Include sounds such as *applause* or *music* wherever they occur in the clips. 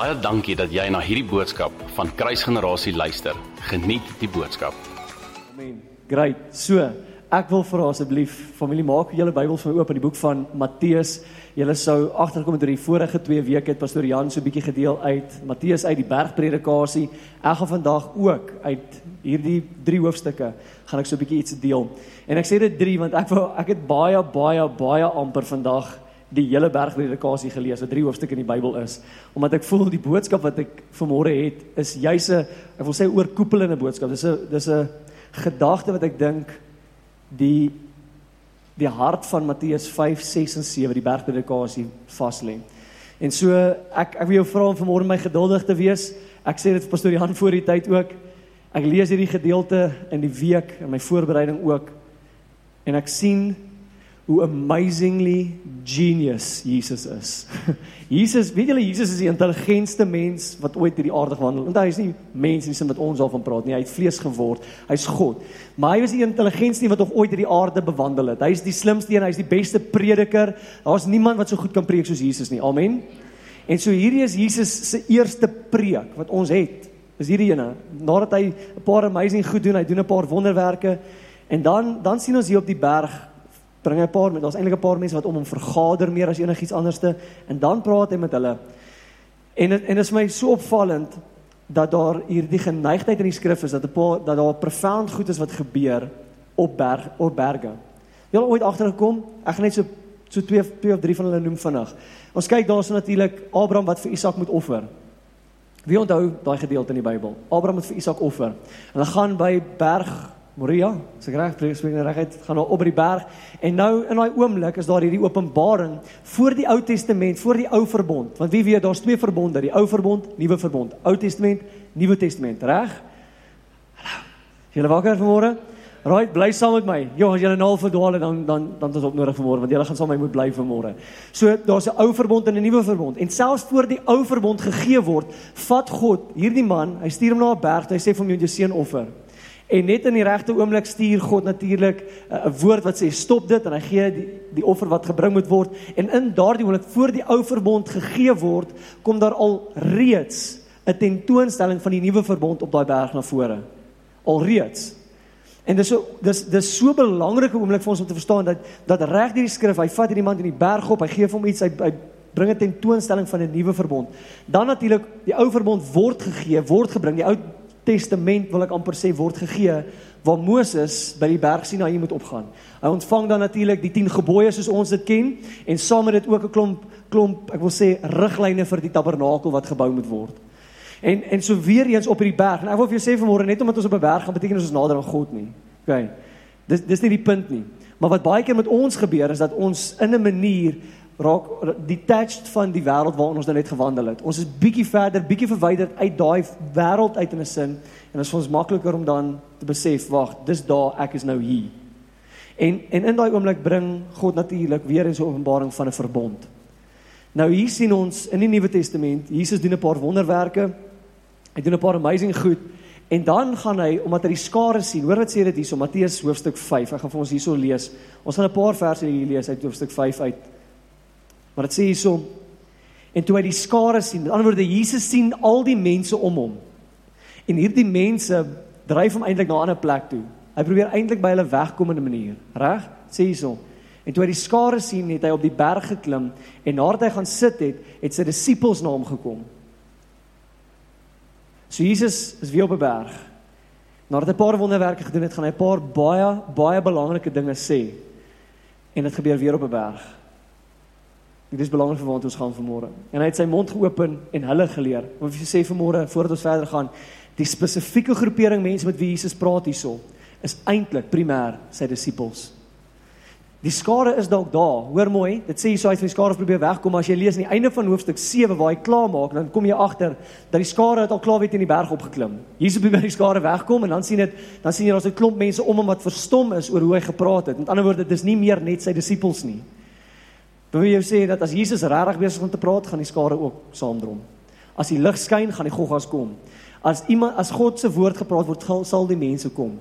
Baie dankie dat jy na hierdie boodskap van Kruisgenerasie luister. Geniet die boodskap. Amen. Great. So, ek wil vra asseblief familie maak julle Bybels van oop in die boek van Matteus. Julle sou agterkom deur die vorige 2 weke het pastoor Jan so 'n bietjie gedeel uit Matteus uit die bergpredikasie. Ek gaan vandag ook uit hierdie 3 hoofstukke gaan ek so 'n bietjie iets deel. En ek sê dit 3 want ek wou ek het baie baie baie amper vandag die hele bergpredikasie gelees wat drie hoofstukke in die Bybel is omdat ek voel die boodskap wat ek vanmôre het is juis 'n ek wil sê oorkoepelende boodskap. Dis 'n dis 'n gedagte wat ek dink die die hart van Matteus 5 6 en 7 die bergpredikasie vas lê en so ek ek wil jou vra om vanmôre my geduldig te wees. Ek sê dit vir pastoor Jan voor die tyd ook. Ek lees hierdie gedeelte in die week in my voorbereiding ook. En ek sien hoe amazingly genius Jesus is. *laughs* Jesus, weet julle Jesus is die intelligentste mens wat ooit hierdie aarde gewandel het. Want hy is nie mens in die sin wat ons al van praat nie. Hy het vlees geword. Hy's God. Maar hy was die intelligentste wat nog ooit hierdie aarde bewandel het. Hy is die slimste een, hy is die beste prediker. Daar's niemand wat so goed kan preek soos Jesus nie. Amen. En so hierdie is Jesus se eerste preek wat ons het. Is hierdie ene. Nadat hy 'n paar amazing goed doen, hy doen 'n paar wonderwerke en dan dan sien ons hier op die berg bring hy 'n paar met ons eintlik 'n paar mense wat om hom vergader meer as enigiets anderste en dan praat hy met hulle. En en dit is my so opvallend dat daar hierdie geneigtheid in die skrif is dat 'n paar dat daar profound goed is wat gebeur op berg op berge. Jy al ooit agtergekom? Ek gaan net so so twee twee of drie van hulle noem vinnig. Ons kyk daarso natuurlik Abraham wat vir Isak moet offer. Wie onthou daai gedeelte in die Bybel? Abraham moet vir Isak offer. Hulle gaan by berg Moria, se reg spreek nou reguit, gaan nou op die berg en nou in daai oomblik is daar hierdie openbaring voor die Ou Testament, voor die Ou Verbond. Want wie weet, daar's twee verbonde, die Ou Verbond, Nuwe Verbond. Ou Testament, Nuwe Testament, reg? Hallo. Julle wakker vanmôre? Raai, bly saam met my. Ja, as julle nou verdwaal dan dan dan is op nodig vanmôre want julle gaan saam met my moet bly vanmôre. So daar's 'n Ou Verbond en 'n Nuwe Verbond. En selfs voor die Ou Verbond gegee word, vat God hierdie man, hy stuur hom na 'n berg, hy sê vir hom jy moet jou seun offer. En net in die regte oomblik stuur God natuurlik eh, 'n woord wat sê stop dit en hy gee die die offer wat gebring moet word en in daardie oomblik voor die ou verbond gegee word kom daar al reeds 'n tentoonstelling van die nuwe verbond op daai berg na vore. Al reeds. En dis so dis dis so belangrike oomblik vir ons om te verstaan dat dat reg hierdie skrif, hy vat hierdie man in die berg op, hy gee vir hom iets, hy, hy bring 'n tentoonstelling van 'n nuwe verbond. Dan natuurlik die ou verbond word gegee, word gebring. Die ou Testament wil ek amper sê word gegee waar Moses by die berg Sinaï moet opgaan. Hy ontvang dan natuurlik die 10 gebooie soos ons dit ken en saam met dit ook 'n klomp klomp ek wil sê riglyne vir die tabernakel wat gebou moet word. En en so weer eens op hierdie berg en ek wil vir jou sê vanmôre net omdat ons op 'n berg gaan beteken ons is nader aan God nie. OK. Dis dis nie die punt nie. Maar wat baie keer met ons gebeur is dat ons in 'n manier raak detached van die wêreld waarin ons nou net gewandel het. Ons is bietjie verder, bietjie verwyderd uit daai wêreld uit in 'n sin en dit is vir ons makliker om dan te besef, wag, dis daar, ek is nou hier. En en in daai oomblik bring God natuurlik weer 'n openbaring van 'n verbond. Nou hier sien ons in die Nuwe Testament, Jesus doen 'n paar wonderwerke. Hy doen 'n paar amazing goed en dan gaan hy omdat hy die skare sien. Hoor wat sê dit hierso Matteus hoofstuk 5. Ek gaan vir ons hierso lees. Ons gaan 'n paar verse hier lees uit hoofstuk 5 uit Maar dit sê hierso en toe hy die skare sien, met ander woorde Jesus sien al die mense om hom. En hierdie mense dryf hom eintlik na 'n ander plek toe. Hy probeer eintlik by hulle wegkom in 'n manier, reg? Sê hierso. En toe hy die skare sien, het hy op die berg geklim en nadat hy gaan sit het, het sy disippels na hom gekom. So Jesus is weer op 'n berg. Nadat hy 'n paar wonderwerke gedoen het, gaan hy 'n paar baie baie belangrike dinge sê. En dit gebeur weer op 'n berg. Dit is belangrik vir waar ons gaan vanmôre. En hy het sy mond geopen en hulle geleer. Wat jy sê vanmôre voordat ons verder gaan, die spesifieke groepering mense met wie Jesus praat hierso is eintlik primêr sy disippels. Die skare is dalk daar. Hoor mooi, dit sê hierso hy het van die skare probeer wegkom, maar as jy lees aan die einde van hoofstuk 7 waar hy klaar maak, dan kom jy agter dat die skare het al klaar weet in die berg opgeklim. Jesus probeer die skare wegkom en dan sien dit, dan sien jy daar's 'n klomp mense om hom wat verstom is oor hoe hy gepraat het. Met ander woorde, dit is nie meer net sy disippels nie. Wil jy sê dat as Jesus regtig besig om te praat, gaan die skare ook saamdrom. As die lig skyn, gaan die goggas kom. As iemand as God se woord gepraat word, sal die mense kom.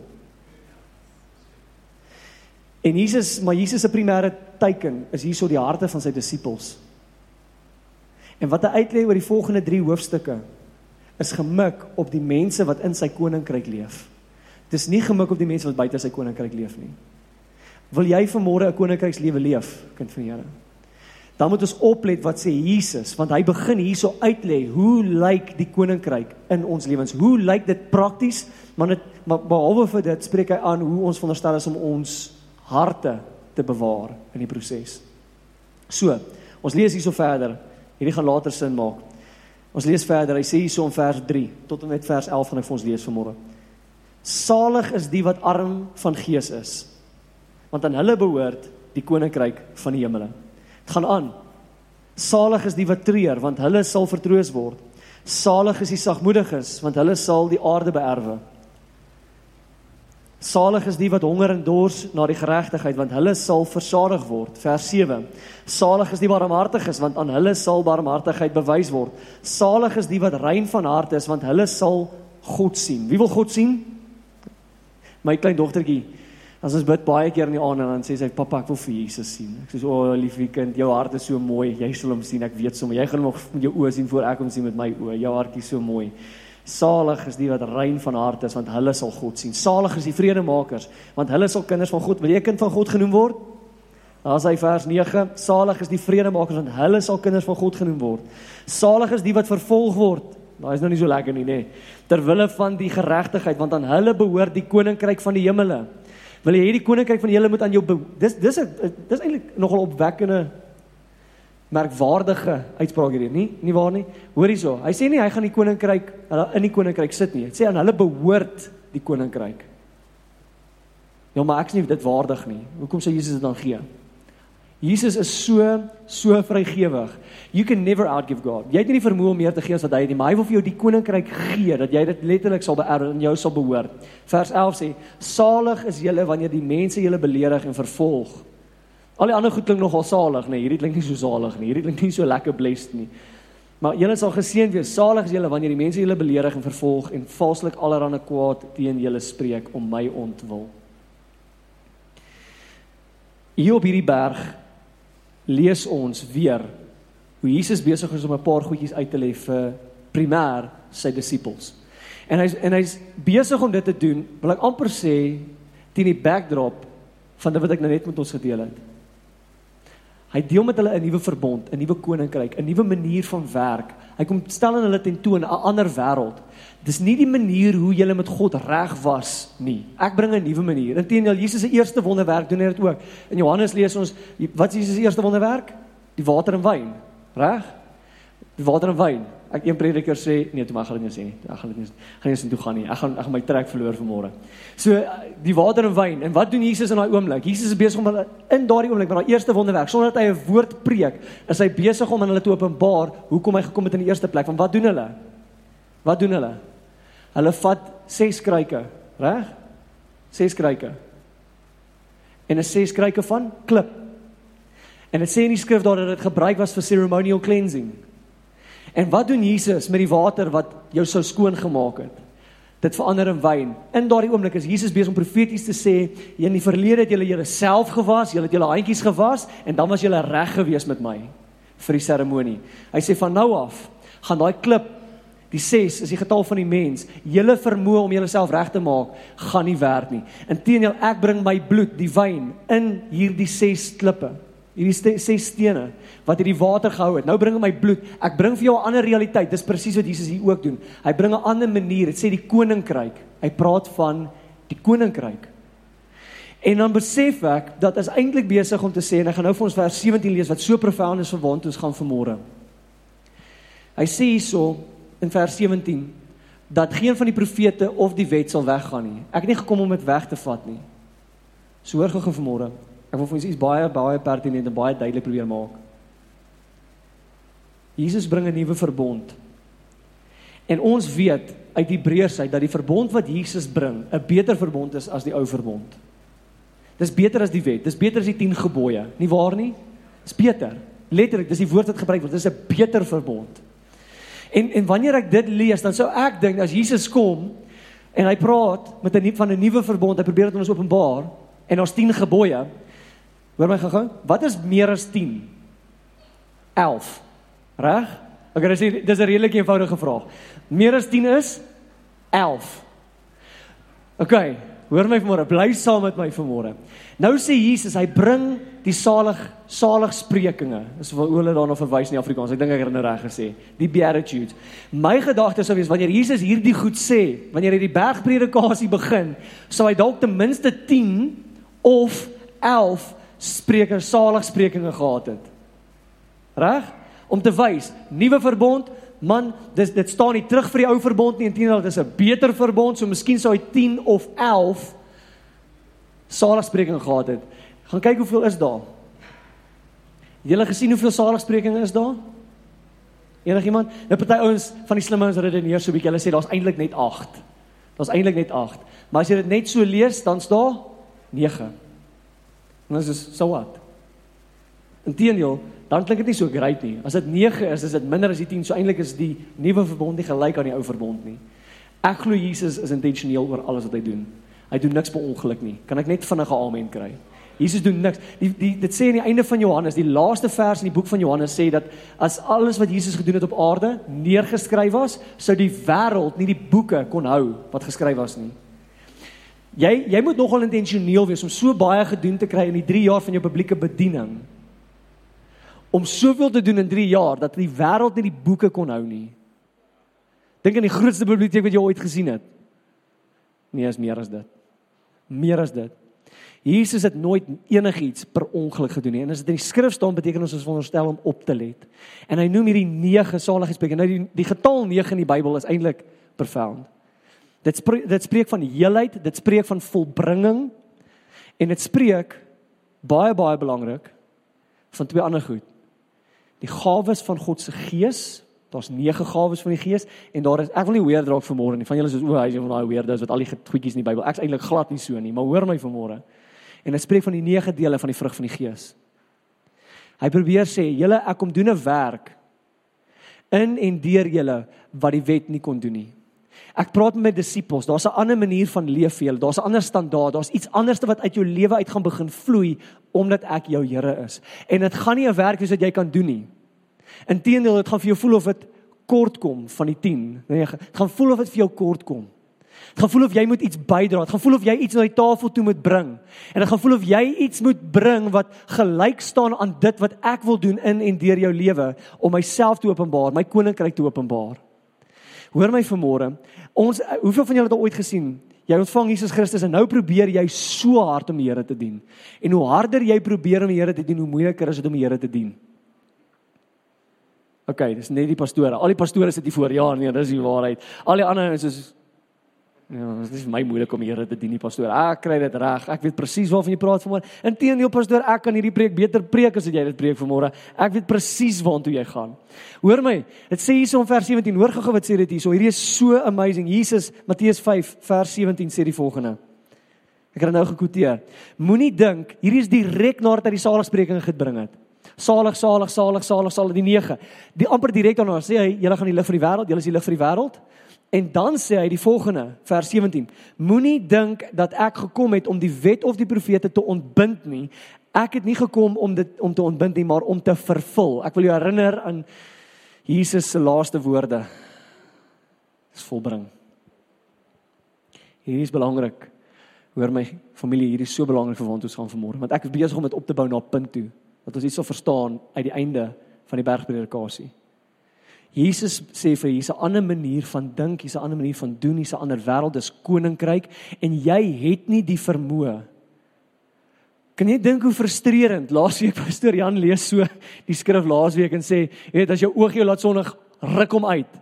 En Jesus, maar Jesus se primêre teiken is hierso die harte van sy disippels. En wat hy uitlei oor die volgende 3 hoofstukke is gemik op die mense wat in sy koninkryk leef. Dis nie gemik op die mense wat buite sy koninkryk leef nie. Wil jy vanmôre 'n koninkrykslewe leef, kind van die Here? Dan moet ons oplet wat sê Jesus, want hy begin hierso uitlê hoe lyk die koninkryk in ons lewens? Hoe lyk dit prakties? Maar dit maar behalwe vir dit spreek hy aan hoe ons veronderstel is om ons harte te bewaar in die proses. So, ons lees hierso verder. Hierdie gaan later sin maak. Ons lees verder. Hy sê hierso in vers 3 tot en met vers 11 gaan ek vir ons lees vanmôre. Salig is die wat arm van gees is, want aan hulle behoort die koninkryk van die hemele. Dit gaan aan. Salig is die wat treur, want hulle sal vertroos word. Salig is die sagmoediges, want hulle sal die aarde beerwe. Salig is die wat honger en dors na die geregtigheid want hulle sal versadig word. Vers 7. Salig is die barmhartiges want aan hulle sal barmhartigheid bewys word. Salig is die wat rein van hart is want hulle sal God sien. Wie wil God sien? My klein dogtertjie. As ons bid baie keer in die aand en dan sê sy pappa ek wil vir Jesus sien. Ek sê o oh, liefie kind, jou hart is so mooi. Jy sal hom sien. Ek weet sommer jy gaan hom met jou oë sien voor ek hom sien met my oë. Jou hartjie so mooi. Salig is die wat rein van hart is want hulle sal God sien. Salig is die vredemakers want hulle sal kinders van God, wil jy kind van God genoem word? Daar's hy vers 9. Salig is die vredemakers want hulle sal kinders van God genoem word. Salig is die wat vervolg word. Daai is nou nie so lekker nie, nê. Nee. Terwille van die geregtigheid want aan hulle behoort die koninkryk van die hemele. Wil jy hierdie koninkryk van die hemele moet aan jou dis dis dis eintlik nogal opwekkende merkwaardige uitspraak hierdie, nie? Nie waar nie? Hoor hierso. Hy sê nie hy gaan die koninkryk hulle in die koninkryk sit nie. Hy sê aan hulle behoort die koninkryk. Ja, maar ek is nie dit waardig nie. Hoekom sê Jesus dit dan gee? Jesus is so so vrygewig. You can never outgive God. Jy het nie die vermoë om meer te gee as wat hy het nie, maar hy wil vir jou die koninkryk gee dat jy dit letterlik sal beerwe en jou sal behoort. Vers 11 sê: Salig is julle wanneer die mense julle beledig en vervolg Al die ander goed klink nogal salig, nee, hierdie klink nie so salig nie. Hierdie klink nie so lekker blessed nie. Maar julle sal geseën wees. Salig is julle wanneer die mense julle beledig en vervolg en valslik allerlei kwaad teen julle spreek om my ontwil. Hier op hierdie berg lees ons weer hoe Jesus besig is om 'n paar goedjies uit te lê vir primêr sy disippels. En hy's en hy's besig om dit te doen, wil ek amper sê teen die backdrop van wat ek nou net met ons gedeel het. Hy deel met hulle 'n nuwe verbond, 'n nuwe koninkryk, 'n nuwe manier van werk. Hy kom stel aan hulle tentoon 'n ander wêreld. Dis nie die manier hoe jy met God reg was nie. Ek bring 'n nuwe manier. Inteendeel, Jesus se eerste wonderwerk doen hy dit ook. In Johannes lees ons wat is Jesus se eerste wonderwerk? Die water en wyn, reg? Water en wyn. Ek een prediker sê nee, toe maar gaan dit nie sê nie. Ek gaan dit nie gaan nie toe gaan nie. Ek gaan ek gaan my trek verloor vanmôre. So die water en wyn. En wat doen Jesus in daai oomblik? Jesus is besig om hulle in daardie oomblik met daai eerste wonderwerk sonder dat hy 'n woord preek, is hy besig om aan hulle te openbaar hoekom hy gekom het in die eerste plek. Van wat doen hulle? Wat doen hulle? Hulle vat ses kruike, reg? Ses kruike. En 'n ses kruike van klip. En dit sê in die skrif daar dat dit gebruik was vir ceremonial cleansing. En wat doen Jesus met die water wat jou sou skoon gemaak het? Dit verander in wyn. In daardie oomblik is Jesus besig om profeties te sê, in die verlede het julle julleself gewas, julle het julle handjies gewas en dan was julle reg gewees met my vir die seremonie. Hy sê van nou af gaan daai klip die 6 is die getal van die mens. Julle vermoë om julleself reg te maak gaan nie werk nie. Inteendeel ek bring my bloed, die wyn in hierdie 6 klippe hierdie ses stene wat hierdie water gehou het. Nou bring hy my bloed. Ek bring vir jou 'n ander realiteit. Dis presies wat Jesus hier ook doen. Hy bring 'n ander manier. Dit sê die koninkryk. Hy praat van die koninkryk. En dan besef ek dat is eintlik besig om te sê en ek gaan nou vir ons vers 17 lees wat so profound is vir waar ons gaan vanmôre. Hy sê hierso in vers 17 dat geen van die profete of die wet sal weggaan nie. Ek het nie gekom om dit weg te vat nie. So hoor gou vanmôre. Ek wil vir ons iets baie baie pertinent en baie duidelik probeer maak. Jesus bring 'n nuwe verbond. En ons weet uit Hebreërs uit dat die verbond wat Jesus bring 'n beter verbond is as die ou verbond. Dis beter as die wet. Dis beter as die 10 gebooie. Nie waar nie? Dis beter. Letterlik, dis die woord wat gebruik word. Dis 'n beter verbond. En en wanneer ek dit lees, dan sou ek dink as Jesus kom en hy praat met 'n nuwe van 'n nuwe verbond, hy probeer dit aan ons openbaar en ons 10 gebooie, Hoor my gou-gou. Wat is meer as 10? 11. Reg? Okay, dis hier- dis 'n redelik eenvoudige vraag. Meer as 10 is 11. Okay, hoor my vanmôre, bly saam met my vanmôre. Nou sê Jesus, hy bring die salig saligsprekinge. Dis wat hulle daarna verwys in die Afrikaans. Ek dink ek het nou reg gesê. Die beatitudes. My gedagte sou wees wanneer Jesus hierdie goed sê, wanneer hy die bergpredikasie begin, sou hy dalk ten minste 10 of 11 spreker saligsprekinge gehad het. Reg? Om te wys, nuwe verbond, man, dis dit staan nie terug vir die ou verbond nie, inteendeel dit is 'n beter verbond, so miskien sou hy 10 of 11 saligsprekinge gehad het. Gaan kyk hoeveel is daar. Het julle gesien hoeveel saligsprekinge is daar? Enigiemand? Nou party ouens van die slim ouens redeneer so bietjie. Hulle sê daar's eintlik net 8. Daar's eintlik net 8. Maar as jy dit net so lees, dan's daar 9. En dit is so wat. Inteendeel, dan klink dit nie so great nie. As dit 9 is, is dit minder as die 10. So eintlik is die nuwe verbond nie gelyk aan die ou verbond nie. Ek glo Jesus is intentioneel oor alles wat hy doen. Hy doen niks per ongeluk nie. Kan ek net vinnige amen kry? Jesus doen niks. Die, die dit sê aan die einde van Johannes, die laaste vers in die boek van Johannes sê dat as alles wat Jesus gedoen het op aarde neergeskryf was, sou die wêreld nie die boeke kon hou wat geskryf was nie. Jy jy moet nogal intentioneel wees om so baie gedoen te kry in die 3 jaar van jou publieke bediening. Om soveel te doen in 3 jaar dat die wêreld nie die boeke kon hou nie. Dink aan die grootste biblioteek wat jy ooit gesien het. Nee, is meer as dit. Meer as dit. Jesus het nooit enigiets per ongeluk gedoen nie. En as dit in die skrif staan, beteken ons ons veronderstel om op te let. En hy noem hierdie 9 saligheidspreek. Nou die die getal 9 in die Bybel is eintlik profound. Dit spreek dit spreek van heelheid, dit spreek van volbringing en dit spreek baie baie belangrik van twee ander goed. Die gawes van God se Gees. Daar's 9 gawes van die Gees en daar is ek wil nie weer draak vanmôre nie. Van julle is o, hy is van daai weerdes wat al die goedjies in die Bybel. Ek's eintlik glad nie so nie, maar hoor my vanmôre. En dit spreek van die 9 dele van die vrug van die Gees. Hy probeer sê, julle ek kom doen 'n werk in en deur julle wat die wet nie kon doen nie. Ek praat met my disippels, daar's 'n ander manier van leef vir julle. Daar's 'n ander standaard. Daar's iets anderste wat uit jou lewe uit gaan begin vloei omdat ek jou Here is. En dit gaan nie 'n werk wees wat jy kan doen nie. Inteendeel, dit gaan vir jou voel of dit kort kom van die 10. Nee, dit gaan voel of dit vir jou kort kom. Dit gaan voel of jy moet iets bydra. Dit gaan voel of jy iets na die tafel toe moet bring. En dit gaan voel of jy iets moet bring wat gelyk staan aan dit wat ek wil doen in en deur jou lewe om myself te openbaar, my koninkryk te openbaar. Hoor my vanmôre. Ons hoeveel van julle het al ooit gesien Jy ontvang Jesus Christus en nou probeer jy so hard om die Here te dien. En hoe harder jy probeer om die Here te dien, hoe moeiliker is dit om die Here te dien. OK, dis net die pastore. Al die pastore sit hier voor. Ja, nee, dis die waarheid. Al die ander is soos Ja, dit is my moeilik om die Here te dien, die pastoor. Ek kry dit reg. Ek weet presies waarvan jy praat vanmôre. Inteendeel, pastoor, ek kan hierdie preek beter preek as wat jy dit preek vanmôre. Ek weet presies waartoe jy gaan. Hoor my. Dit sê hierso in vers 17. Hoor gou-gou wat sê dit hierso. Hierdie is so amazing. Jesus, Matteus 5 vers 17 sê die volgende. Ek het dit nou gekwoteer. Moenie dink hierdie is direk nadat hy die saligsprekinge gebring het. Salig, salig, salig, salig, salig die 9. Die amper direk daarna sê hy, julle gaan die lig vir die wêreld, julle is die lig vir die wêreld. En dan sê hy die volgende, vers 17: Moenie dink dat ek gekom het om die wet of die profete te ontbind nie. Ek het nie gekom om dit om te ontbind nie, maar om te vervul. Ek wil jou herinner aan Jesus se laaste woorde. Dis volbring. Hierdie is belangrik. Hoor my familie, hierdie is so belangrik vir waar ons gaan vanmôre, want ek is besig om dit op te bou na 'n punt toe dat ons iets sal verstaan uit die einde van die bergpredikasie. Jesus sê vir hier's 'n ander manier van dink, hier's 'n ander manier van doen, hier's 'n ander wêreld, dis koninkryk en jy het nie die vermoë. Kan jy dink hoe frustrerend? Laasweek pastoor Jan lees so die skrif laasweek en sê, jy weet as jou oog jou laat sonnig, ruk hom uit.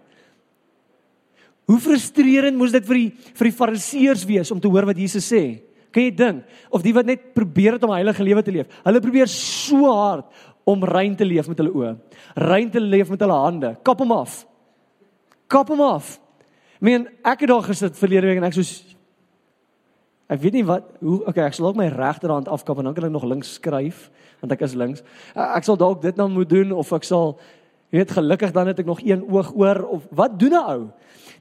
Hoe frustrerend moes dit vir die vir die fariseërs wees om te hoor wat Jesus sê? Kan jy dink of die wat net probeer het om 'n heilige lewe te leef? Hulle probeer so hard om rein te leef met hulle oë. Rein te leef met hulle hande. Kap hom af. Kap hom af. Ek meen, ek het daar gesit verlede week en ek soos ek weet nie wat hoe okay, ek sal ook my regterhand afkap en dan kan ek nog links skryf want ek is links. Ek sal dalk dit nou moet doen of ek sal jy weet gelukkig dan het ek nog een oog oor of wat doen 'n ou?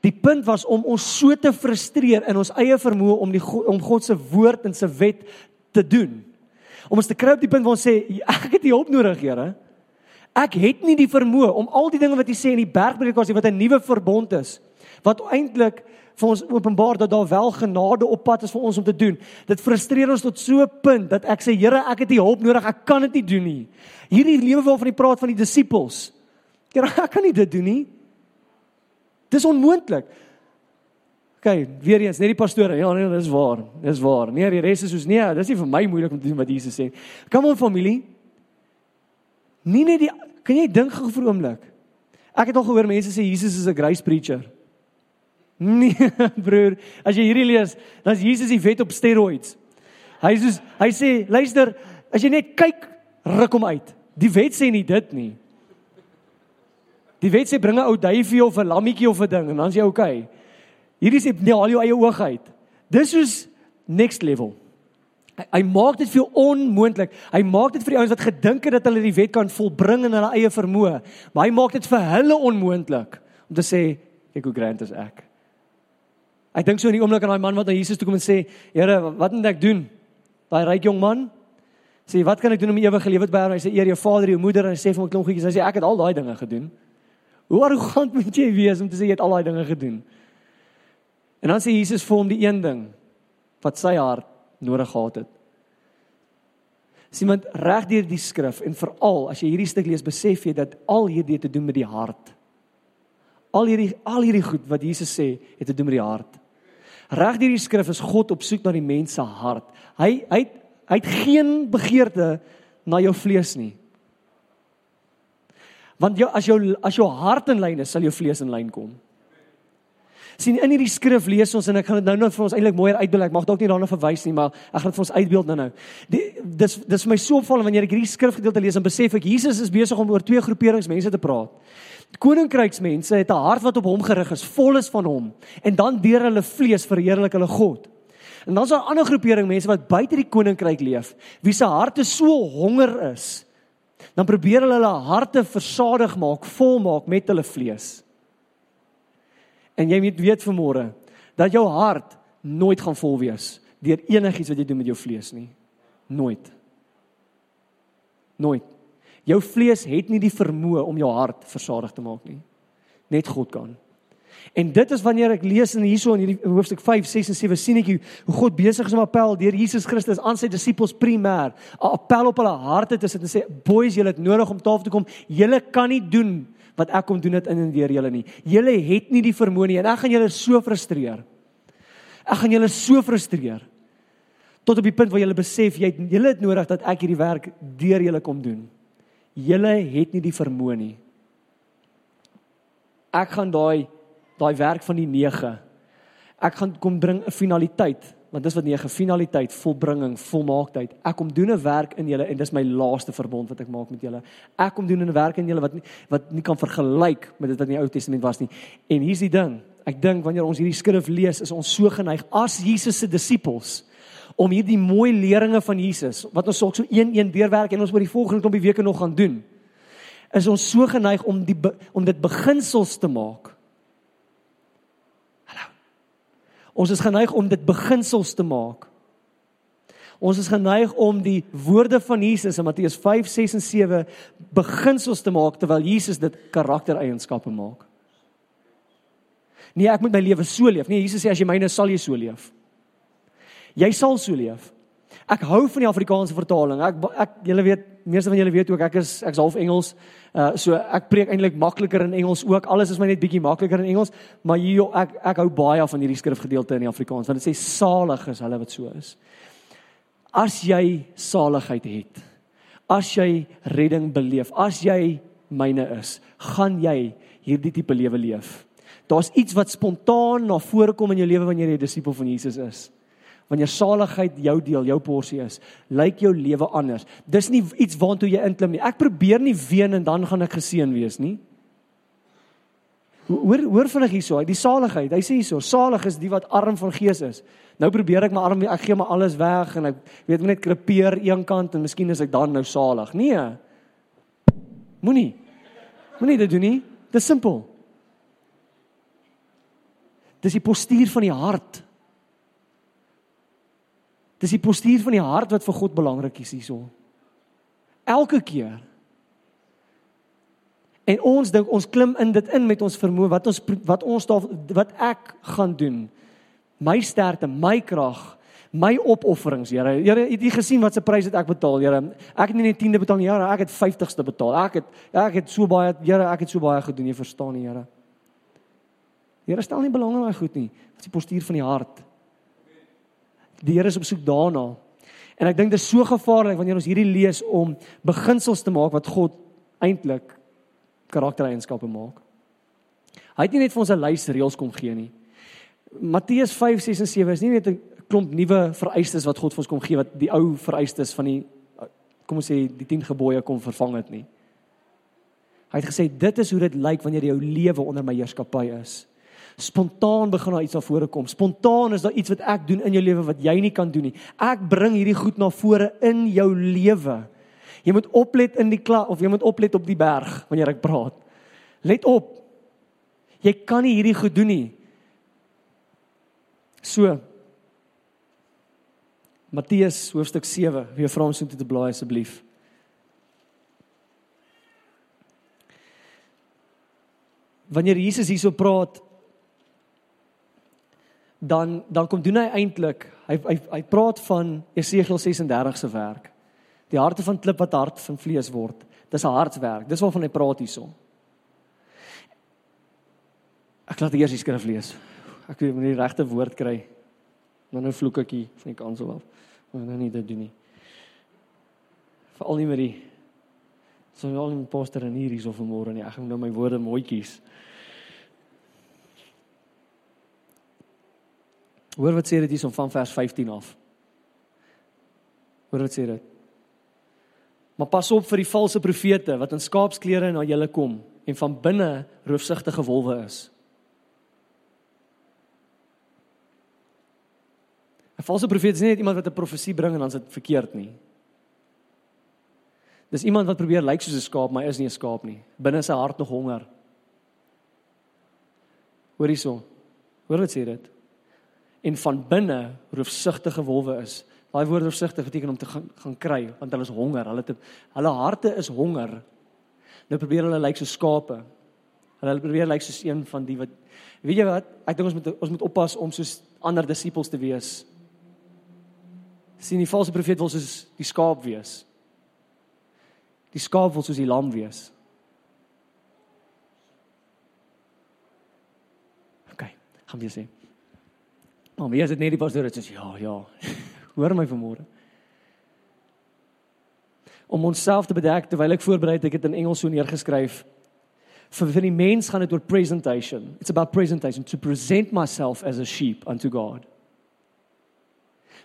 Die punt was om ons so te frustreer in ons eie vermoë om die om God se woord en se wet te doen. Om ons te kry op die punt waar ons sê ek het U hulp nodig, Here. Ek het nie die vermoë om al die dinge wat hy sê in die bergpredikasie wat 'n nuwe verbond is, wat eintlik vir ons openbaar dat daar wel genade op pad is vir ons om te doen. Dit frustreer ons tot so 'n punt dat ek sê Here, ek het U hulp nodig. Ek kan dit nie doen nie. Hierdie lewe waarvan hy praat van die disippels. Here, ek kan nie dit doen nie. Dis onmoontlik. OK, weer eens, net die pastore. Ja, nee, dis waar. Dis waar. Nee, die res is soos nee, dis nie vir my moeilik om te doen wat Jesus sê. Kom op familie. Nie net die kan jy dink gou vir 'n oomblik. Ek het al gehoor mense sê Jesus is 'n grace preacher. Nee, *laughs* broer, as jy hierdie lees, dan is Jesus die wet op steroids. Hy sê hy sê, luister, as jy net kyk, ruk hom uit. Die wet sê nie dit nie. Die wet sê bring 'n ou duifie of 'n lammetjie of 'n ding en dan is jy okay. Hierdie sê nee, haal jou eie oog uit. Dis soos next level. Hy, hy maak dit vir jou onmoontlik. Hy maak dit vir die ouens wat gedink het dat hulle die wet kan volbring in hulle eie vermoë, maar hy maak dit vir hulle onmoontlik om te sê ek hoe grand is ek. Ek dink so in die oomblik aan daai man wat na Jesus toe kom en sê, "Here, wat moet ek doen?" Daai ryk jong man sê, "Wat kan ek doen om ewige lewe te behou?" Hy sê, "Eer jou vader, jou moeder." En hy sê vir hom 'n klomp goedjies. Hy sê, "Ek het al daai dinge gedoen." Hoe arrogant *laughs* moet jy wees om te sê jy het al daai dinge gedoen? En dan sê Jesus vir hom die een ding wat sy hart nodig gehad het. Sien want reg deur die skrif en veral as jy hierdie stuk lees, besef jy dat al hierdie te doen met die hart. Al hierdie al hierdie goed wat Jesus sê, het te doen met die hart. Reg deur die skrif is God op soek na die mens se hart. Hy hy hy het geen begeerte na jou vlees nie. Want jou as jou as jou hart in lyn is, sal jou vlees in lyn kom. Sien in hierdie skrif lees ons en ek gaan dit nou nou vir ons eintlik mooier uitbeeld. Ek mag dalk nie daarna verwys nie, maar ek gaan dit vir ons uitbeeld nou-nou. Dis dis vir my so opvallend wanneer ek hierdie skrifgedeelte lees en besef ek Jesus is besig om oor twee groeperings mense te praat. Koninkryksmense het 'n hart wat op hom gerig is, vol is van hom en dan deur hulle vlees verheerlik hulle God. En dan is daar 'n ander groepering mense wat buite die koninkryk leef, wie se harte so honger is. Dan probeer hulle hulle harte versadig maak, vol maak met hulle vlees. En jy moet weet vanmôre dat jou hart nooit gaan vol wees deur enigiets wat jy doen met jou vlees nie. Nooit. Nooit. Jou vlees het nie die vermoë om jou hart versadig te maak nie. Net God kan. En dit is wanneer ek lees in hierso in hierdie hoofstuk 5, 6 en 7 sien ek hoe God besig is om appel deur Jesus Christus aan sy disippels primêr, 'n appel op hulle harte te sit en sê, "Boys, julle het nodig om tafel toe kom. Julle kan nie doen wat ek kom doen dit in en deur julle nie. Julle het nie die vermoë nie en ek gaan julle so frustreer. Ek gaan julle so frustreer tot op die punt waar julle besef jy het julle het nodig dat ek hierdie werk deur julle kom doen." julle het nie die vermoë nie. Ek gaan daai daai werk van die 9. Ek gaan kom bring 'n finaliteit, want dis wat 9 finaliteit, volbringing, volmaaktheid. Ek kom doen 'n werk in julle en dis my laaste verbond wat ek maak met julle. Ek kom doen 'n werk in julle wat nie wat nie kan vergelyk met dit wat in die Ou Testament was nie. En hier's die ding. Ek dink wanneer ons hierdie skrif lees, is ons so geneig as Jesus se disippels om hierdie mooi leringe van Jesus wat ons ook so een-een deurwerk en ons oor die volgende klompie weke nog gaan doen. Is ons so geneig om die om dit beginsels te maak. Hallo. Ons is geneig om dit beginsels te maak. Ons is geneig om die woorde van Jesus in Matteus 5, 6 en 7 beginsels te maak terwyl Jesus dit karaktereienskappe maak. Nee, ek moet my lewe so leef. Nee, Jesus sê as jy myne sal jy so leef. Jy sal so leef. Ek hou van die Afrikaanse vertaling. Ek ek julle weet, meeste van julle weet ook ek is ek's half Engels. Uh so ek preek eintlik makliker in Engels ook. Alles is my net bietjie makliker in Engels, maar hier ek ek hou baie van hierdie skrifgedeelte in die Afrikaans want dit sê salig is hulle wat so is. As jy saligheid het, as jy redding beleef, as jy myne is, gaan jy hierdie tipe lewe leef. Daar's iets wat spontaan na vore kom in jou lewe wanneer jy 'n disipel van Jesus is wanneer saligheid jou deel, jou porsie is, lyk jou lewe anders. Dis nie iets waantoe jy inklim nie. Ek probeer nie ween en dan gaan ek geseën wees nie. Hoor hoor vinnig hierso, die saligheid. Hy sê hierso, salig is die wat arm van gees is. Nou probeer ek my arm ek gee my alles weg en ek weet net krepeer een kant en miskien is ek dan nou salig. Nee. Moenie. Moenie dit doen nie. Dis simpel. Dis die postuur van die hart. Dis die postuur van die hart wat vir God belangrik is hierso. Elke keer En ons dink ons klim in dit in met ons vermoë wat ons wat ons daar wat ek gaan doen. My sterkte, my krag, my opofferings, Here. Here, het jy gesien wat se prys het ek betaal, Here? Ek het nie net 10de betaal nie, Here, ek het 50ste betaal. Ek het ek het so baie, Here, ek het so baie gedoen, jy verstaan nie, Here. Here stel nie belang in daai goed nie. Dit is die postuur van die hart. Die Here is op soek daarna. En ek dink dit is so gevaarlik wanneer ons hierdie lees om beginsels te maak wat God eintlik karaktereienskappe maak. Hy het nie net vir ons 'n lys reëls kom gee nie. Matteus 5, 6 en 7 is nie net 'n klomp nuwe vereistes wat God vir ons kom gee wat die ou vereistes van die kom ons sê die 10 gebooie kom vervang het nie. Hy het gesê dit is hoe dit lyk wanneer jou lewe onder my heerskappy is. Spontaan begin daar iets na vore kom. Spontaan is daar iets wat ek doen in jou lewe wat jy nie kan doen nie. Ek bring hierdie goed na vore in jou lewe. Jy moet oplet in die klas of jy moet oplet op die berg wanneer ek praat. Let op. Jy kan nie hierdie goed doen nie. So, Matteus hoofstuk 7. Wie vra ons om te blaai asseblief? Wanneer Jesus hierso praat dan dan kom doen hy eintlik hy hy hy praat van Esegiel 36 se werk. Die harte van klip wat hart van vlees word. Dis 'n hartswerk. Dis waarvan hy praat hierso. Ek laat eers die skrif lees. Ek weet nie die regte woord kry. Nou nou vloek ek hier van die kansel af. Maar nou nie dit doen nie. Veral nie met die so al die poster en hier is of môre nie. Ek gaan nou my woorde mooi kies. Hoor wat sê dit hier van vers 15 af. Hoor wat sê dit? Maar pas op vir die valse profete wat in skaapsklere na julle kom en van binne roofsigtige wolwe is. 'n Valse profeet is nie net iemand wat 'n profesie bring en dan is dit verkeerd nie. Dis iemand wat probeer lyk soos 'n skaap, maar is nie 'n skaap nie. Binne sy hart nog honger. Hoor hierso. Hoor wat sê dit? En van binne roofsigtige wolwe is. Daai woord roofsigtig beteken om te gaan gaan kry, want hulle is honger. Hulle het hulle harte is honger. Nou probeer hulle lyk soos skape. Hulle probeer lyk soos een van die wat weet jy wat? Ek dink ons moet ons moet oppas om soos ander disippels te wees sien die valse profeet wil soos die skaap wees. Die skaap wil soos die lam wees. OK, gaan weer sê. Maar wie is dit net die pastoor het sê ja, ja. *laughs* Hoor my vanmôre. Om onsself te bedek terwyl ek voorberei het ek dit in Engels so neergeskryf. Vir vir die mens gaan dit oor presentation. It's about presentation to present myself as a sheep unto God.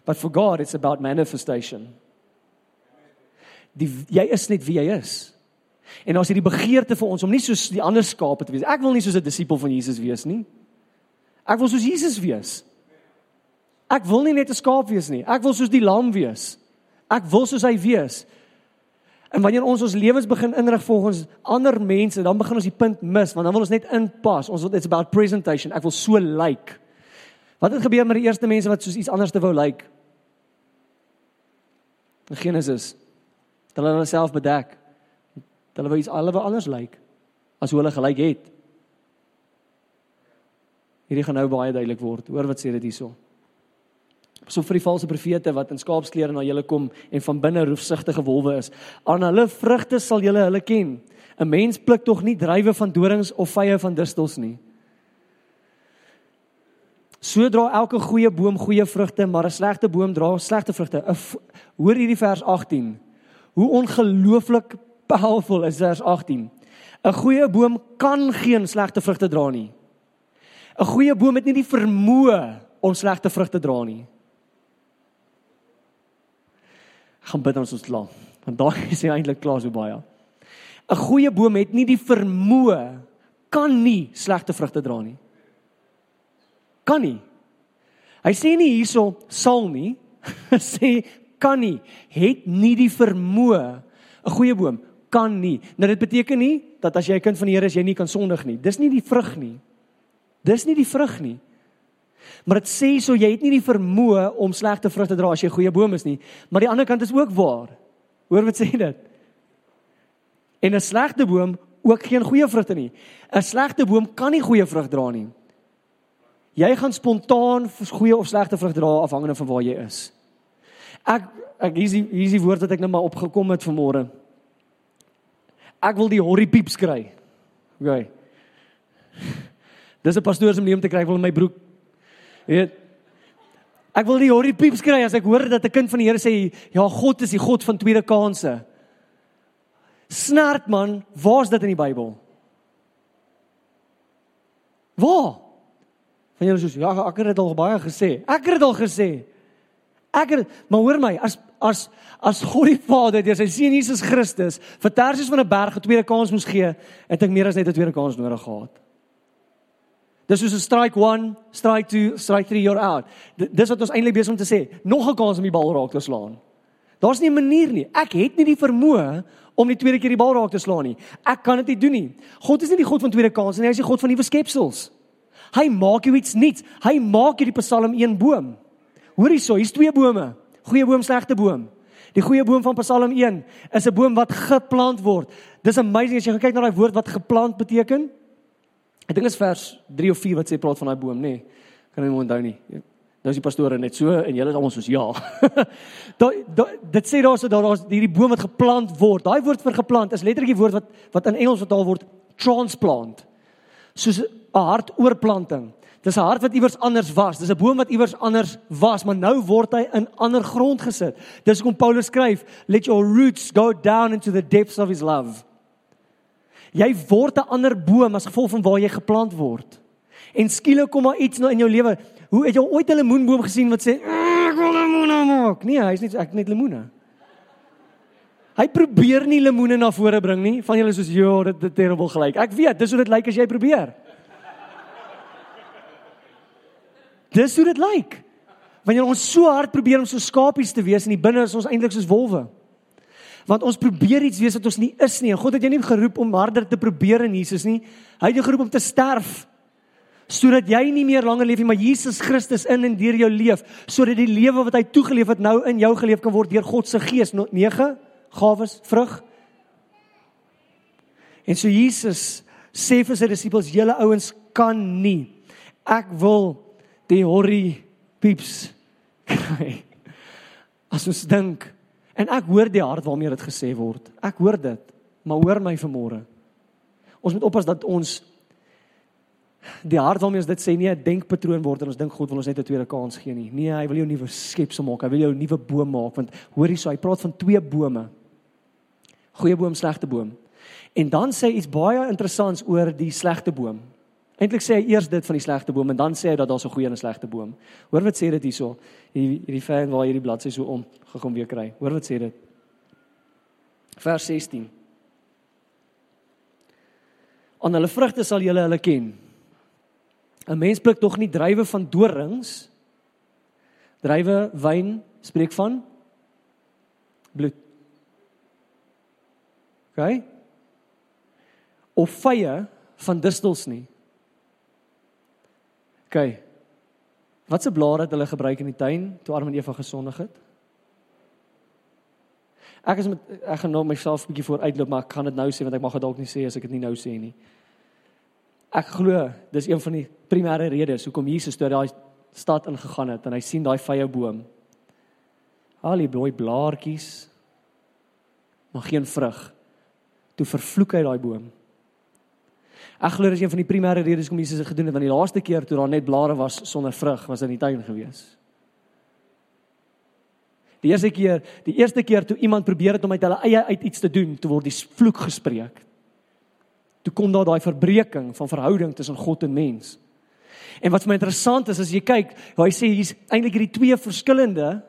But for God it's about manifestation. Die jy is net wie jy is. En as hierdie begeerte vir ons om nie soos die ander skape te wees. Ek wil nie soos 'n disipel van Jesus wees nie. Ek wil soos Jesus wees. Ek wil nie net 'n skaap wees nie. Ek wil soos die lam wees. Ek wil soos hy wees. En wanneer ons ons lewens begin inrig volgens ander mense, dan begin ons die punt mis, want dan wil ons net inpas. Ons wil it's about presentation. Ek wil so lyk. Like. Wat het gebeur met die eerste mense wat soos iets anders te wou lyk? Like? In Genesis. Hulle hulle self bedek. Hulle wou iets alwe anders lyk like, as hoe hulle gelyk het. Hierdie gaan nou baie duidelik word. Hoor wat sê dit hierso. So vir die valse profete wat in skaapsklere na julle kom en van binne roefsigtige wolwe is, aan hulle vrugte sal julle hulle ken. 'n Mens pluk tog nie druiwe van dorings of vye van distels nie. So dra elke goeie boom goeie vrugte, maar 'n slegte boom dra slegte vrugte. Hoor hierdie vers 18. Hoe ongelooflik powerful is vers 18. 'n Goeie boom kan geen slegte vrugte dra nie. 'n Goeie boom het nie die vermoë om slegte vrugte dra nie. Gaan bid ons ons klaar. Want daar *laughs* is hy eintlik klaar so baie. 'n Goeie boom het nie die vermoë kan nie slegte vrugte dra nie kan nie. Hy sê nie hierso sal nie. *laughs* Sê kan nie. Het nie die vermoë 'n goeie boom kan nie. Nou dit beteken nie dat as jy 'n kind van die Here is jy nie kan sondig nie. Dis nie die vrug nie. Dis nie die vrug nie. Maar dit sê so jy het nie die vermoë om slegte vrugte dra as jy 'n goeie boom is nie. Maar die ander kant is ook waar. Hoor wat sê dit? En 'n slegte boom ook geen goeie vrugte nie. 'n Slegte boom kan nie goeie vrug dra nie. Jy gaan spontaan goeie of slegte vrug dra afhangende van waar jy is. Ek ek hier's die hier's die woord wat ek nou maar opgekom het vanmôre. Ek wil die horrie pieps kry. OK. *laughs* Dis 'n pastoor se manier om te kry, wil my broek. Weet. Ek wil die horrie pieps kry as ek hoor dat 'n kind van die Here sê, "Ja, God is die God van tweede kansse." Snert man, waar's dit in die Bybel? Waar? Van julle soos, "Ja, ek het dit al baie gesê." Ek het dit al gesê. Ek het maar hoor my, as as as God die Vader deur sy seun Jesus Christus vir Tarsus van 'n berg 'n tweede kans moes gee, het ek meer as net 'n tweede kans nodig gehad. Dis soos 'n strike 1, strike 2, strike 3 you're out. Dis wat ons eintlik besig om te sê, nog 'n kans om die bal raak te slaan. Daar's nie 'n manier nie. Ek het nie die vermoë om die tweede keer die bal raak te slaan nie. Ek kan dit nie doen nie. God is nie die God van tweede kansse nie, hy is die God van nuwe skepsels. Hy maak jou iets nuuts. Hy maak hierdie Psalm 1 boom. Hoor hierso, hier's twee bome. Goeie boom, slegte boom. Die goeie boom van Psalm 1 is 'n boom wat geplant word. Dis amazing as jy kyk na daai woord wat geplant beteken. Ek dink is vers 3 of 4 wat sê praat van daai boom, nê. Nee, kan nie onthou nie. Nou is die pastore net so en julle is almal soos ja. *laughs* daai da, dit sê daarso daar daar's hierdie boom wat geplant word. Daai woord vir geplant is letterlik die woord wat wat in Engels vertaal word transplant. Soos 'n hartoorplanting. Dis 'n hart wat iewers anders was. Dis 'n boom wat iewers anders was, maar nou word hy in ander grond gesit. Dis hoekom Paulus skryf, "Let your roots go down into the depths of his love." Jy word 'n ander boom as gevolg van waar jy geplant word. En skielik kom daar iets nou in jou lewe. Hoe het jy ooit 'n lemoenboom gesien wat sê, "Ek wil lemoene maak"? Nee, hy's net ek net lemoene. Hy probeer nie lemoene na vore bring nie. Van julle soos, "Ja, dit is terrible gelyk." Ek weet, dis hoe dit lyk as jy probeer. Dis hoe dit lyk. Wanneer ons so hard probeer om so skapies te wees en die binne is ons eintlik soos wolwe. Want ons probeer iets wees wat ons nie is nie. En God het jou nie geroep om harder te probeer in Jesus nie. Hy het jou geroep om te sterf sodat jy nie meer langer leef nie, maar Jesus Christus in en deur jou leef, sodat die lewe wat hy toegeleef het nou in jou geleef kan word deur God se Gees. 9 gawes, vrug. En so Jesus sê vir sy disippels: "Julle ouens kan nie. Ek wil die horrie pieps *laughs* kry. As ons dink en ek hoor die hart waarmee dit gesê word. Ek hoor dit, maar hoor my vanmôre. Ons moet oppas dat ons die hart waarmee ons dit sê nie 'n denkpatroon word en ons dink God wil ons net 'n tweede kans gee nie. Nee, hy wil jou nuwe skepsel maak. Hy wil jou 'n nuwe boom maak want hoor hierso, hy praat van twee bome. Goeie boom, slegte boom. En dan sê hy iets baie interessants oor die slegte boom. Eintlik sê hy eers dit van die slegte boom en dan sê hy dat daar so 'n goeie en 'n slegte boom. Hoor wat sê dit hierso? Hierdie hierdie fan waar hierdie bladsy so om gekom weer kry. Hoor wat sê dit? Vers 16. Aan hulle vrugte sal julle hulle ken. 'n Mens pluk tog nie druiwe van dorings. Druiwe wyn spreek van bloed. OK? Of vye van distels nie. OK. Wat se blare het hulle gebruik in die tuin toe Adam en Eva gesondig het? Ek is met ek gaan nou myself 'n bietjie vooruitloop, maar ek gaan dit nou sê want ek mag dit dalk nie sê as ek dit nie nou sê nie. Ek glo dis een van die primêre redes hoekom Jesus toe daai stad ingegaan het en hy sien daai vrye boom. Al die mooi blaartjies maar geen vrug. Toe vervloek hy daai boom. Ek glo dis een van die primêre redes hoekom Jesus dit gedoen het want die laaste keer toe daar net blare was sonder vrug was in die tuin gewees. Die eerste keer, die eerste keer toe iemand probeer het om uit hulle eie uit iets te doen, toe word die vloek gespreek. Toe kom daar daai verbreeking van verhouding tussen God en mens. En wat vir my interessant is as jy kyk, hy sê hier's eintlik hierdie twee verskillende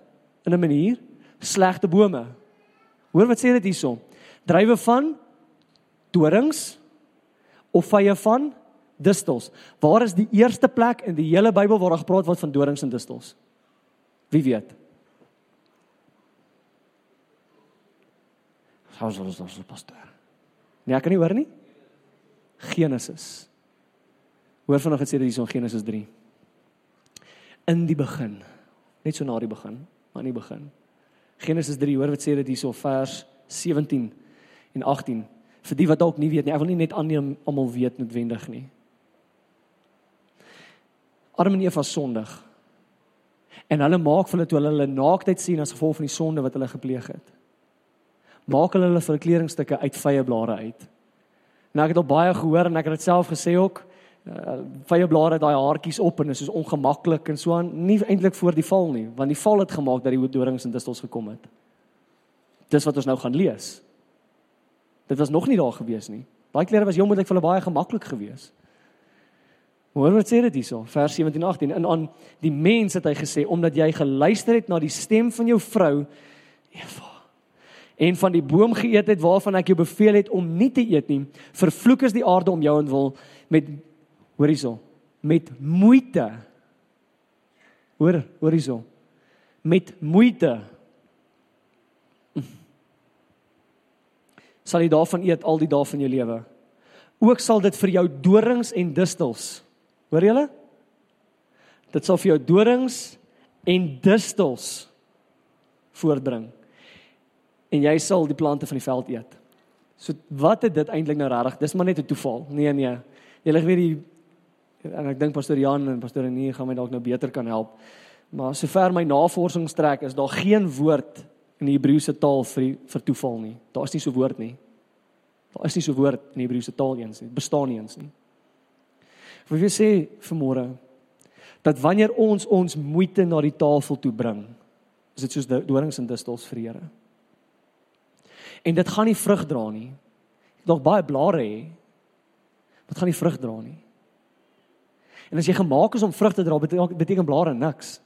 in 'n manier slegte bome. Hoor wat sê dit hierson? Drywe van dorings of vye van distels. Waar is die eerste plek in die hele Bybel waar daar gepraat word van dorings en distels? Wie weet? Hous ons ons pastor. Nee, ek kan nie hoor nie. Genesis. Hoor vanaand gesê dat hier is in Genesis 3. In die begin. Net so na die begin, maar in die begin. Genesis 3, hoor wat sê dit hierso vers 17 en 18. Vir die wat dalk nie weet nie, ek wil nie net aanneem almal weet noodwendig nie. Adam en Eva sondig. En hulle maak vir hulle toe hulle naaktheid sien as gevolg van die sonde wat hulle gepleeg het. Maak hulle hulle verkleringstukke uit vye blare uit. Nou ek het al baie gehoor en ek het dit self gesê ook. Uh, vye blare daai haartjies op en is soos ongemaklik en so aan, nie eintlik voor die val nie, want die val het gemaak dat die dorings en distels gekom het. Dis wat ons nou gaan lees. Dit was nog nie daar gewees nie. Baie klere was heeltemal vir hulle baie gemaklik geweest. Hoor wat sê dit hierso, vers 17 18. En aan die mens het hy gesê omdat jy geluister het na die stem van jou vrou Eva en van die boom geëet het waarvan ek jou beveel het om nie te eet nie, vervloek is die aarde om jou en wil met hoor hierso, met moeite. Hoor, hoor hierso. Met moeite. Sal jy daarvan eet al die dae van jou lewe? Ook sal dit vir jou dorings en distels Hoor julle? Dit sal vir jou dorings en distels voortbring. En jy sal die plante van die veld eet. So wat het dit eintlik nou regtig? Dis maar net 'n toeval. Nee nee. Julle weet die en ek dink pastoor Jan en pastoor Annie gaan my dalk nou beter kan help. Maar sover my navorsing strek is daar geen woord in die Hebreëse taal vir die, vir toeval nie. Daar is nie so woord nie. Daar is nie so woord in die Hebreëse taal eens nie. Bestaan nie eens nie. Wil jy sê vanmôre dat wanneer ons ons moeite na die tafel toe bring, is dit soos dorings en distels vir Here. En dit gaan nie vrug dra nie. Nog baie blare hê. Dit gaan nie vrug dra nie. En as jy gemaak is om vrug te dra, beteken, blare niks.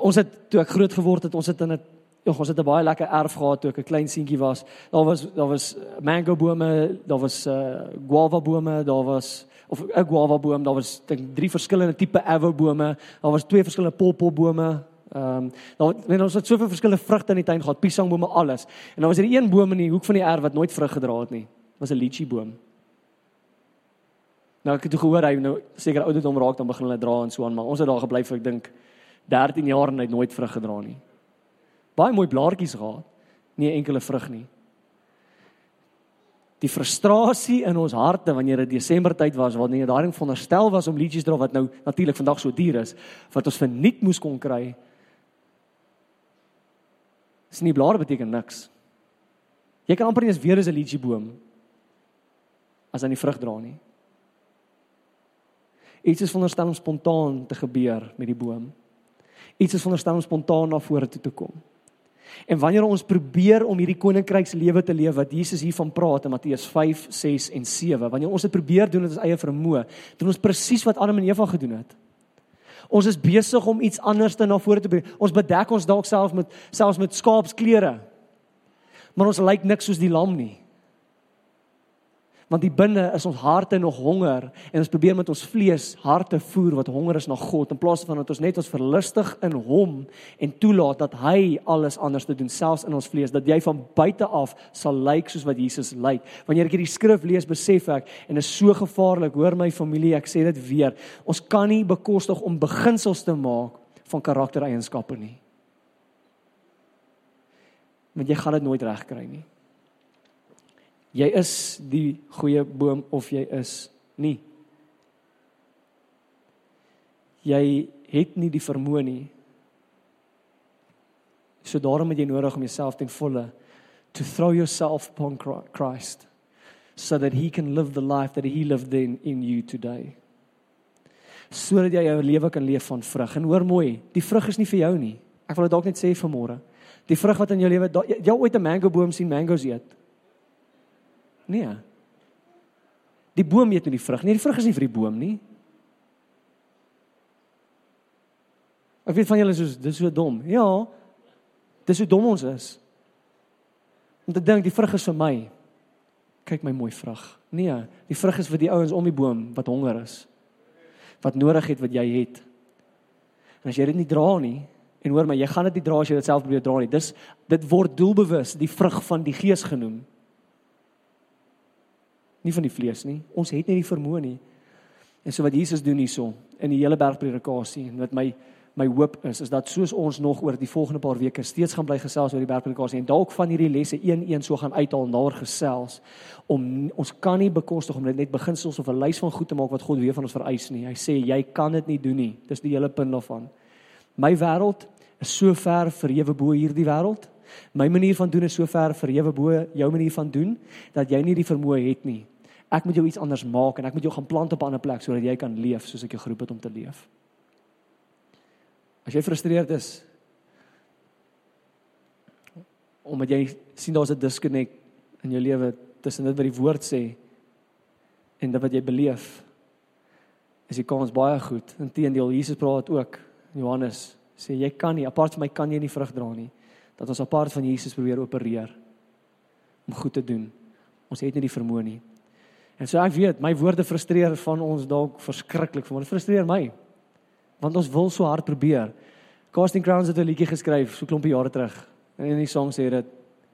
Ons het toe ek groot geword het, ons het in 'n Jong, ons het 'n baie lekker erf gehad toe ek 'n klein seentjie was. Daar was daar was mango bome, daar was uh guava bome, daar was of 'n guava boom, daar was dink drie verskillende tipe avo bome, daar was twee verskillende pawpaw bome. Ehm um, daar het ons het soveel verskillende vrugte in die tuin gehad, piesangbome alles. En daar was er een boom in die hoek van die erf wat nooit vrug gedra het nie. Dit was 'n lychee boom. Nou ek het gehoor hy nou seker ouderdom raak dan begin hulle dra en so aan, maar ons het daar gebly vir ek dink 13 jaar en hy het nooit vrug gedra nie. Baie mooi blaartjies gehad, nie enkele vrug nie die frustrasie in ons harte wanneer dit Desember tyd was wanneer daarin veronderstel was om liedjies dra wat nou natuurlik vandag so duur is wat ons verniet moes kon kry. Dis nie blare beteken niks. Jy kan amper nie eens weer as 'n liedjie boom as hy nie vrug dra nie. Iets is veronderstel om spontaan te gebeur met die boom. Iets is veronderstel om spontaan na vore toe te kom. En wanneer ons probeer om hierdie koninkrykslewe te leef wat Jesus hiervan praat in Matteus 5, 6 en 7, wanneer ons dit probeer doen met ons eie vermoë, doen ons presies wat Adam en Eva gedoen het. Ons is besig om iets anders te na vore te bring. Ons bedek ons dalk self met selfs met skaapsklere. Maar ons lyk niks soos die lam nie want die binne is ons harte nog honger en ons probeer met ons vlees harte voer wat honger is na God in plaas van dat ons net ons verlustig in hom en toelaat dat hy alles anders te doen selfs in ons vlees dat jy van buite af sal lyk soos wat Jesus lyk. Wanneer ek hierdie skrif lees, besef ek en is so gevaarlik, hoor my familie, ek sê dit weer. Ons kan nie bekostig om beginsels te maak van karaktereienskappe nie. Want jy gaan dit nooit regkry nie jy is die goeie boom of jy is nie. Jy het nie die vermoë nie. So daarom het jy nodig om jouself ten volle to throw yourself upon Christ so that he can live the life that he lived in in you today. Sodat jy jou lewe kan leef van vrug. En hoor mooi, die vrug is nie vir jou nie. Ek wil dit dalk net sê vanmôre. Die vrug wat in jou lewe, jy ooit 'n mango boom sien mangoes eet? Nee. Die boom eet nie die vrug nie. Die vrug is nie vir die boom nie. Ek weet van julle is dis so dom. Ja. Dis hoe dom ons is. Om te dink die vrug is vir my. Kyk my mooi vrug. Nee, die vrug is vir die ouens om die boom wat honger is. Wat nodig het wat jy het. En as jy dit nie dra nie en hoor my, jy gaan dit nie dra as jy dit self probeer dra nie. Dis dit word doelbewus die vrug van die gees genoem nie van die vlees nie. Ons het nie die vermoë nie. En so wat Jesus doen hierso in die hele bergpredikasie en wat my my hoop is is dat soos ons nog oor die volgende paar weke steeds gaan bly gesels oor die bergpredikasie en dalk van hierdie lesse een-een so gaan uithaal na gesels om ons kan nie bekostig om dit net beginsels of 'n lys van goed te maak wat God weer van ons vereis nie. Hy sê jy kan dit nie doen nie. Dis die hele punt daarvan. My wêreld is so ver verhewe bo hierdie wêreld. My manier van doen is so ver verhewe bo jou manier van doen dat jy nie die vermoë het nie. Ek moet jou iets anders maak en ek moet jou gaan plant op 'n ander plek sodat jy kan leef soos ek jou geroep het om te leef. As jy frustreerd is omdat jy sien daar's 'n disconnect in jou lewe tussen dit wat die woord sê en dit wat jy beleef, is die kans baie goed. Inteendeel, Jesus praat ook Johannes sê jy kan nie apart van my kan jy nie vrug dra nie. Dat ons apart van Jesus probeer opereer om goed te doen. Ons het nie die vermoë nie. En so ek weet, my woorde frustreer van ons dalk verskriklik, want dit frustreer my want ons wil so hard probeer. Casting Crowns het 'n liedjie geskryf so klompie jare terug. En in die song sê dit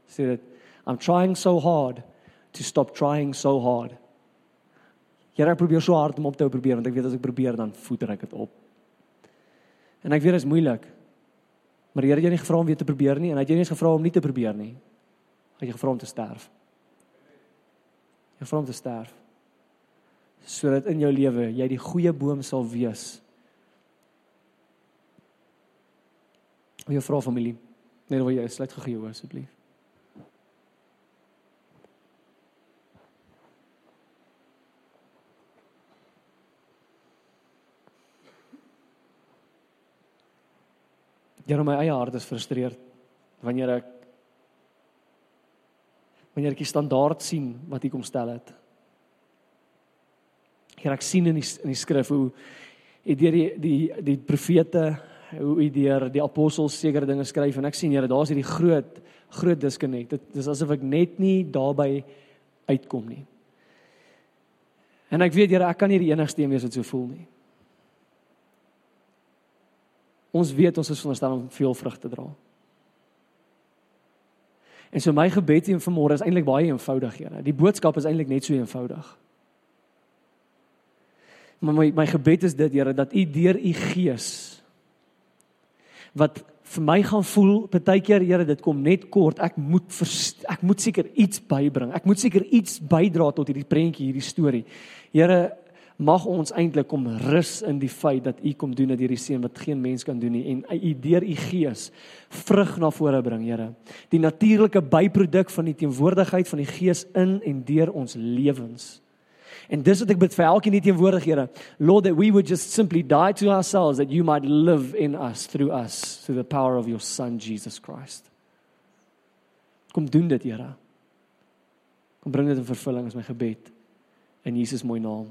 sê dit I'm trying so hard to stop trying so hard. Here ek probeer so hard om op te hou probeer want ek weet as ek probeer dan voeter ek dit op. En ek weet dit is moeilik. Maar die Here het jou nie gevra om weer te probeer nie en hy het jou nie eens gevra om nie te probeer nie. Hy het jou gevra om te sterf. Hy het gevra om te sterf sodat in jou lewe jy die goeie boom sal wees Wil jy vra familie? Net wil jy sluit gegee hoor asseblief. Ja, my eie hart is frustreerd wanneer ek wanneer ek die standaard sien wat hier kom stel het. Hier ek sien in die in die skrif hoe deur die die die profete hoe u deur die apostels sekere dinge skryf en ek sien Here, daar's hierdie groot groot disconnect. Dit is asof ek net nie daarby uitkom nie. En ek weet Here, ek kan nie die enigste een wees wat so voel nie. Ons weet ons is veronderstel om veel vrug te dra. En so my gebed hier vanmôre is eintlik baie eenvoudig, Here. Die boodskap is eintlik net so eenvoudig. Maar my my gebed is dit, Here, dat U deur U Gees wat vir my gaan voel partykeer Here dit kom net kort ek moet ek moet seker iets bybring ek moet seker iets bydra tot hierdie prentjie hierdie storie Here mag ons eintlik kom rus in die feit dat u kom doen dat hierdie seën wat geen mens kan doen nie en u deur u gees vrug na vore bring Here die natuurlike byproduk van die teenwoordigheid van die gees in en deur ons lewens En dis wat ek bid vir elkeen hier teenwoordig, Here. Lord that we would just simply die to ourselves that you might live in us through us through the power of your son Jesus Christ. Kom doen dit, Here. Kom bring dit in vervulling as my gebed in Jesus mooi naam.